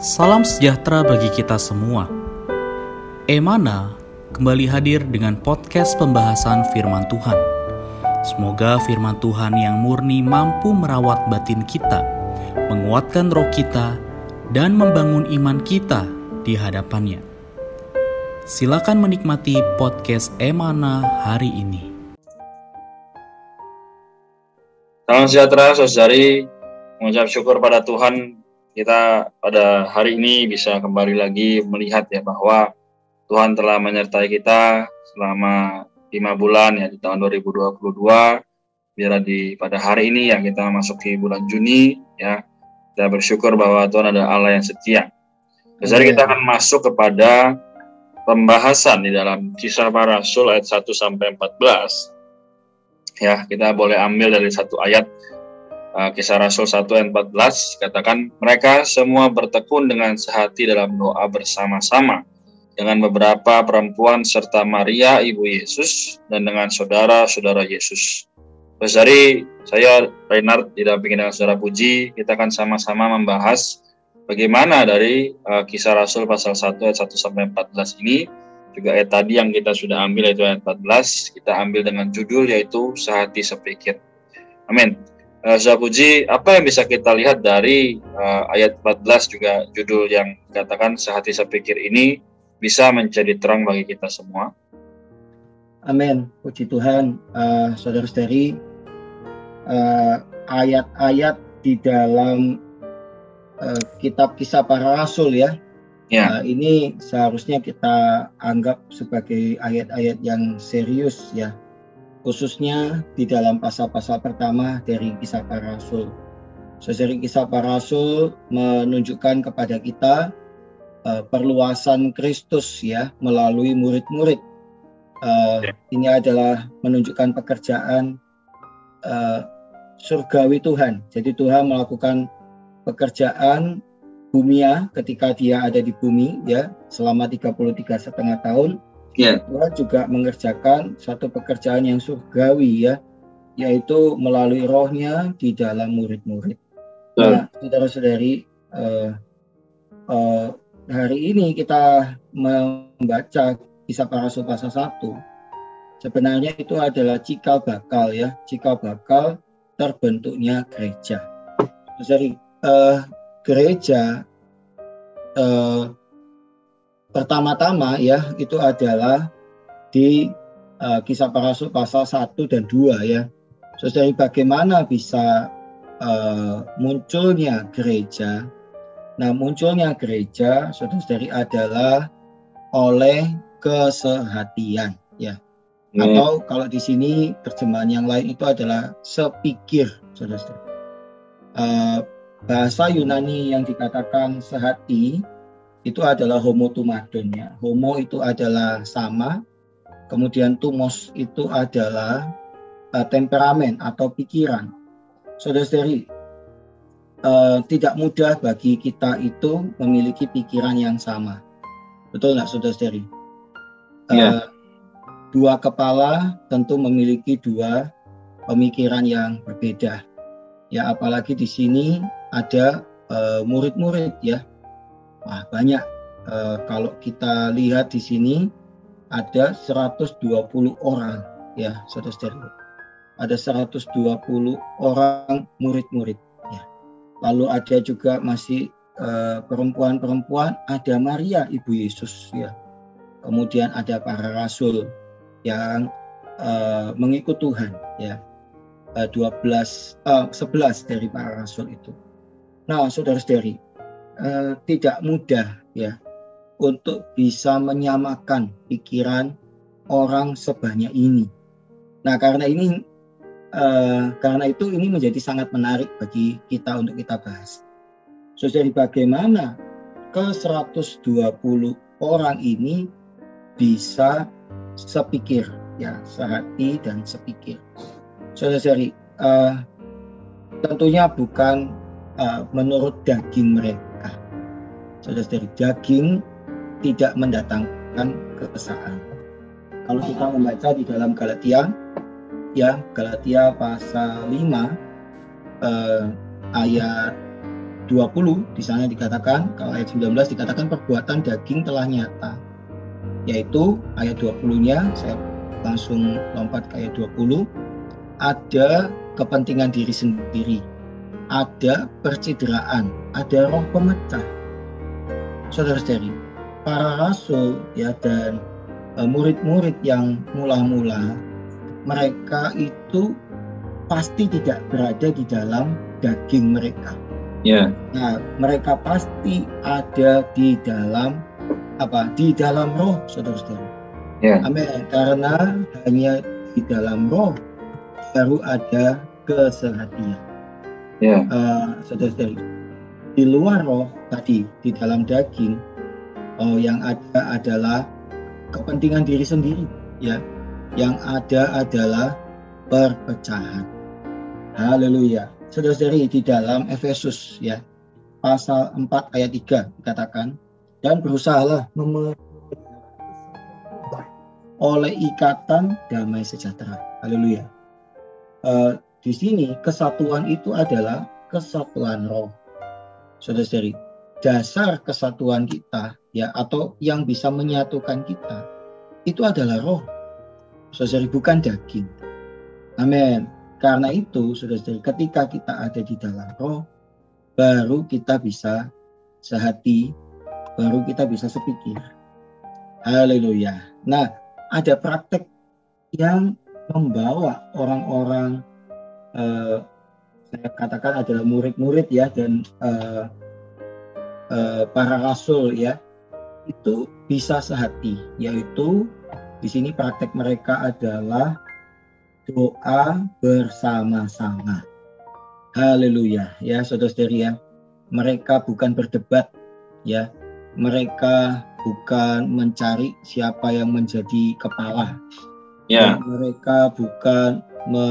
Salam sejahtera bagi kita semua. Emana kembali hadir dengan podcast pembahasan firman Tuhan. Semoga firman Tuhan yang murni mampu merawat batin kita, menguatkan roh kita, dan membangun iman kita di hadapannya. Silakan menikmati podcast Emana hari ini. Salam sejahtera saudari, mengucap syukur pada Tuhan kita pada hari ini bisa kembali lagi melihat ya bahwa Tuhan telah menyertai kita selama lima bulan ya di tahun 2022 biar di pada hari ini ya kita masuk di bulan Juni ya kita bersyukur bahwa Tuhan ada Allah yang setia. Jadi kita akan masuk kepada pembahasan di dalam kisah para rasul ayat 1 sampai 14. Ya, kita boleh ambil dari satu ayat kisah Rasul 1 ayat 14 katakan mereka semua bertekun dengan sehati dalam doa bersama-sama dengan beberapa perempuan serta Maria ibu Yesus dan dengan saudara-saudara Yesus. Terus dari saya Reinhard didampingi dengan saudara Puji, kita akan sama-sama membahas bagaimana dari uh, kisah Rasul pasal 1 ayat 1 sampai 14 ini juga ayat tadi yang kita sudah ambil yaitu ayat 14 kita ambil dengan judul yaitu sehati sepikir. Amin. Uh, Puji, apa yang bisa kita lihat dari uh, ayat 14 juga judul yang katakan sehati sepikir ini bisa menjadi terang bagi kita semua? Amin. Puji Tuhan, uh, saudara-saudari, uh, ayat-ayat di dalam uh, kitab kisah para rasul ya, ya. Uh, ini seharusnya kita anggap sebagai ayat-ayat yang serius ya khususnya di dalam pasal-pasal pertama dari kisah para rasul. Sesering kisah para rasul menunjukkan kepada kita uh, perluasan Kristus ya melalui murid-murid. Uh, ini adalah menunjukkan pekerjaan uh, surgawi Tuhan. Jadi Tuhan melakukan pekerjaan bumia ketika dia ada di bumi ya selama 33 setengah tahun yeah. Juga mengerjakan satu pekerjaan yang surgawi ya, yaitu melalui rohnya di dalam murid-murid. Nah, saudara-saudari, uh, uh, hari ini kita membaca kisah para rasul pasal 1. Sebenarnya itu adalah cikal bakal ya, cikal bakal terbentuknya gereja. Jadi uh, gereja uh, pertama-tama ya itu adalah di uh, kisah para rasul pasal 1 dan 2 ya. Dari bagaimana bisa uh, munculnya gereja. Nah, munculnya gereja saudara-saudari adalah oleh kesehatian ya. Hmm. Atau kalau di sini terjemahan yang lain itu adalah sepikir saudara-saudari. Uh, bahasa Yunani yang dikatakan sehati itu adalah homo tumadonnya. Homo itu adalah sama, kemudian tumos itu adalah uh, temperamen atau pikiran. Saudara-saudari, uh, tidak mudah bagi kita itu memiliki pikiran yang sama. Betul nggak saudara-saudari? Uh, yeah. Dua kepala tentu memiliki dua pemikiran yang berbeda. Ya apalagi di sini ada murid-murid uh, ya Wah, banyak. E, kalau kita lihat di sini ada 120 orang ya, Saudara-saudara. Ada 120 orang murid-murid ya. Lalu ada juga masih eh, perempuan-perempuan, ada Maria ibu Yesus ya. Kemudian ada para rasul yang uh, mengikut Tuhan ya. Uh, 12 uh, 11 dari para rasul itu. Nah, saudara-saudari, eh, tidak mudah ya untuk bisa menyamakan pikiran orang sebanyak ini. Nah, karena ini eh, karena itu ini menjadi sangat menarik bagi kita untuk kita bahas. So, jadi bagaimana ke 120 orang ini bisa sepikir ya, sehati dan sepikir. Saudari, uh, tentunya bukan uh, menurut daging mereka saudara dari daging tidak mendatangkan kekesahan. Kalau kita membaca di dalam Galatia, ya Galatia pasal 5 eh, ayat 20 di sana dikatakan kalau ayat 19 dikatakan perbuatan daging telah nyata yaitu ayat 20-nya saya langsung lompat ke ayat 20 ada kepentingan diri sendiri ada percideraan ada roh pemecah saudara-saudari para rasul ya dan e, murid-murid yang mula-mula mereka itu pasti tidak berada di dalam daging mereka. Ya. Nah, mereka pasti ada di dalam apa? Di dalam roh, saudara-saudara. Ya. Amin. Karena hanya di dalam roh baru ada kesehatian. Ya. Uh, saudara-saudari. Di luar roh tadi, di dalam daging, oh yang ada adalah kepentingan diri sendiri, ya. Yang ada adalah perpecahan. Haleluya. Saudara-saudari di dalam Efesus ya pasal 4 ayat 3 dikatakan dan berusahalah oleh ikatan damai sejahtera. Haleluya. Uh, di sini kesatuan itu adalah kesatuan roh. Saudara-saudari, dasar kesatuan kita ya atau yang bisa menyatukan kita itu adalah roh. Saudara, bukan daging. Amin. Karena itu, saudara-saudari, ketika kita ada di dalam roh, baru kita bisa sehati, baru kita bisa sepikir. Haleluya. Nah, ada praktek yang membawa orang-orang, eh, saya katakan adalah murid-murid ya, dan eh, eh, para rasul ya, itu bisa sehati, yaitu di sini praktek mereka adalah doa bersama-sama. Haleluya ya saudara-saudari ya. Mereka bukan berdebat ya. Mereka bukan mencari siapa yang menjadi kepala. Ya. Mereka bukan me,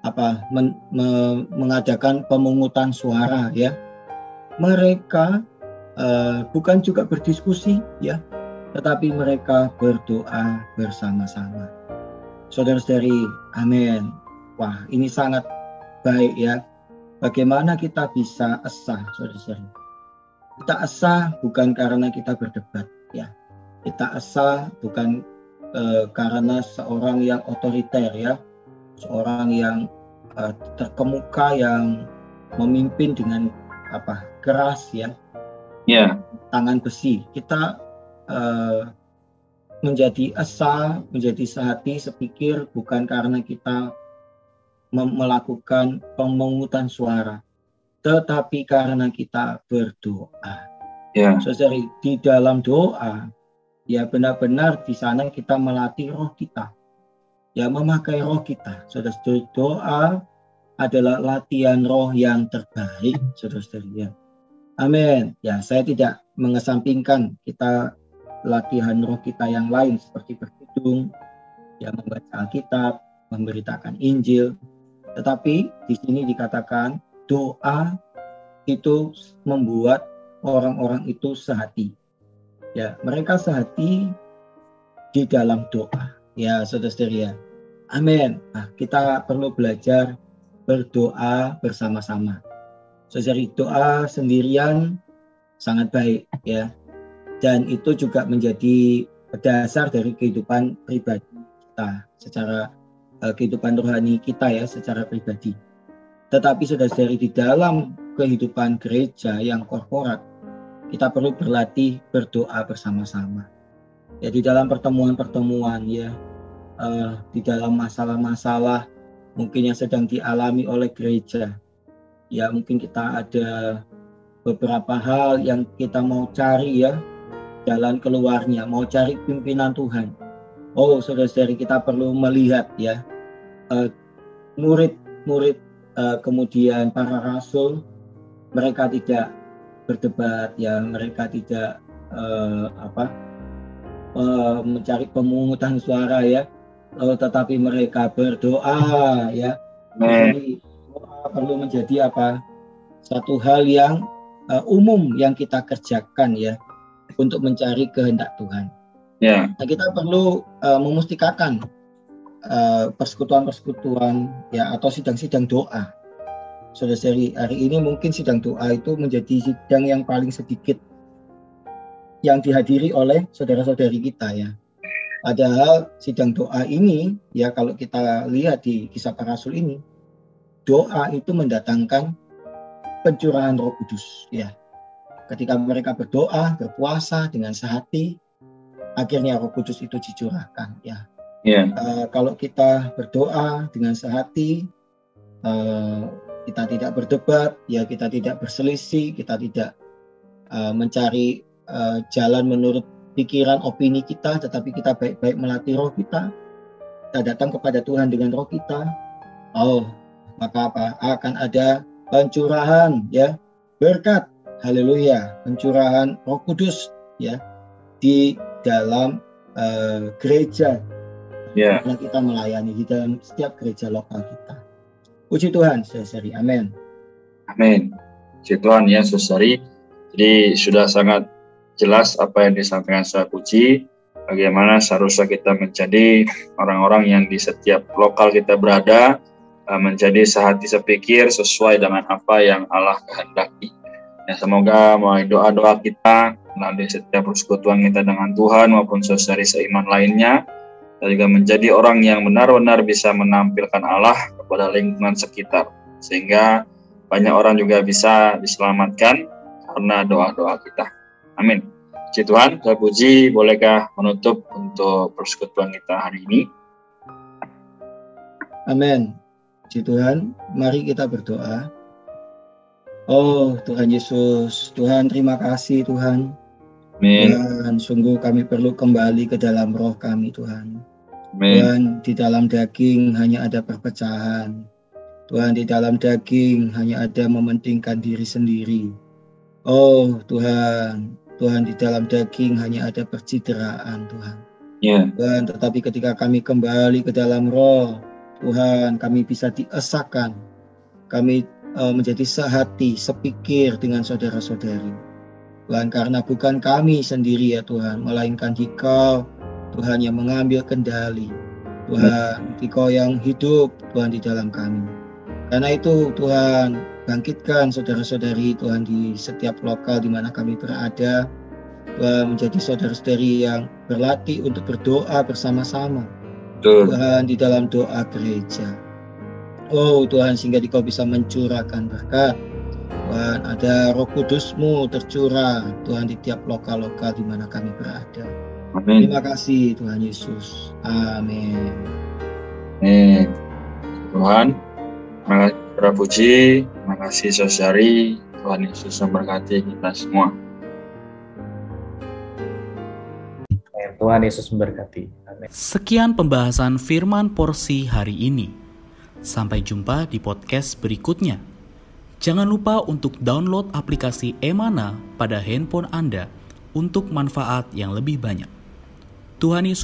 apa men, me, mengadakan pemungutan suara ya. Mereka uh, bukan juga berdiskusi ya, tetapi mereka berdoa bersama-sama saudara-saudari. Amin. Wah, ini sangat baik ya. Bagaimana kita bisa esah, saudara-saudari. Kita esah bukan karena kita berdebat, ya. Kita esah bukan uh, karena seorang yang otoriter, ya. Seorang yang uh, terkemuka, yang memimpin dengan apa keras, ya. Ya. Tangan besi. Kita uh, menjadi esa, menjadi sehati, sepikir bukan karena kita melakukan pemungutan suara, tetapi karena kita berdoa. Ya. Saudari, di dalam doa, ya benar-benar di sana kita melatih roh kita. Ya memakai roh kita. Saudara-saudari, doa adalah latihan roh yang terbaik, saudara-saudari. Ya. Amin. Ya, saya tidak mengesampingkan kita latihan roh kita yang lain seperti berkidung, yang membaca Alkitab, memberitakan Injil. Tetapi di sini dikatakan doa itu membuat orang-orang itu sehati. Ya, mereka sehati di dalam doa. Ya, saudara-saudari ya. Amin. Nah, kita perlu belajar berdoa bersama-sama. Saudari doa sendirian sangat baik ya dan itu juga menjadi dasar dari kehidupan pribadi kita secara uh, kehidupan rohani kita ya secara pribadi. Tetapi sudah dari di dalam kehidupan gereja yang korporat kita perlu berlatih berdoa bersama-sama. Ya di dalam pertemuan-pertemuan ya uh, di dalam masalah-masalah mungkin yang sedang dialami oleh gereja. Ya mungkin kita ada beberapa hal yang kita mau cari ya jalan keluarnya, mau cari pimpinan Tuhan. Oh, saudara-saudari kita perlu melihat ya murid-murid uh, uh, kemudian para rasul mereka tidak berdebat ya, mereka tidak uh, apa uh, mencari pemungutan suara ya, uh, tetapi mereka berdoa ya. Jadi doa perlu menjadi apa? Satu hal yang uh, umum yang kita kerjakan ya untuk mencari kehendak Tuhan. Ya. Nah, kita perlu uh, memustikakan uh, persekutuan-persekutuan ya atau sidang-sidang doa saudara-saudari, hari ini mungkin sidang doa itu menjadi sidang yang paling sedikit yang dihadiri oleh saudara-saudari kita ya. Padahal sidang doa ini ya kalau kita lihat di kisah para rasul ini doa itu mendatangkan pencurahan Roh Kudus ya. Ketika mereka berdoa, berpuasa dengan sehati, akhirnya Roh Kudus itu dicurahkan ya. Yeah. Uh, kalau kita berdoa dengan sehati, uh, kita tidak berdebat, ya kita tidak berselisih, kita tidak uh, mencari uh, jalan menurut pikiran opini kita, tetapi kita baik-baik melatih roh kita. Kita datang kepada Tuhan dengan roh kita. Oh, maka apa? Akan ada pencurahan ya berkat haleluya pencurahan Roh Kudus ya di dalam uh, gereja yeah. yang kita melayani di dalam setiap gereja lokal kita. Puji Tuhan, saudari. Amin. Amin. Puji Tuhan ya, saudari. Jadi sudah sangat jelas apa yang disampaikan saya puji. Bagaimana seharusnya kita menjadi orang-orang yang di setiap lokal kita berada, Eh, menjadi sehati sepikir sesuai dengan apa yang Allah kehendaki. Ya, semoga melalui doa-doa kita, melalui setiap persekutuan kita dengan Tuhan maupun saudari seiman lainnya, kita juga menjadi orang yang benar-benar bisa menampilkan Allah kepada lingkungan sekitar. Sehingga banyak orang juga bisa diselamatkan karena doa-doa kita. Amin. Puji Tuhan, saya puji, bolehkah menutup untuk persekutuan kita hari ini? Amin. Puji Tuhan, mari kita berdoa. Oh Tuhan Yesus, Tuhan terima kasih Tuhan. Amin. Tuhan, sungguh kami perlu kembali ke dalam roh kami Tuhan. Amin. Tuhan, di dalam daging hanya ada perpecahan. Tuhan, di dalam daging hanya ada mementingkan diri sendiri. Oh Tuhan, Tuhan di dalam daging hanya ada percideraan Tuhan. Yeah. Tuhan, tetapi ketika kami kembali ke dalam roh, Tuhan kami bisa diesakan, kami uh, menjadi sehati, sepikir dengan saudara-saudari. Tuhan karena bukan kami sendiri ya Tuhan, melainkan Dikau Tuhan yang mengambil kendali. Tuhan, Dikau yang hidup Tuhan di dalam kami. Karena itu Tuhan, bangkitkan saudara-saudari Tuhan di setiap lokal di mana kami berada. Tuhan menjadi saudara-saudari yang berlatih untuk berdoa bersama-sama Tuhan di dalam doa gereja. Oh Tuhan sehingga Kau bisa mencurahkan berkat. Tuhan ada roh kudusmu tercurah Tuhan di tiap lokal-lokal di mana kami berada. Amin. Terima kasih Tuhan Yesus. Amin. Amin. Tuhan, terima kasih puji, kasih saudari, Tuhan Yesus memberkati kita semua. Tuhan Yesus memberkati. Sekian pembahasan firman porsi hari ini. Sampai jumpa di podcast berikutnya. Jangan lupa untuk download aplikasi Emana pada handphone Anda untuk manfaat yang lebih banyak. Tuhan Yesus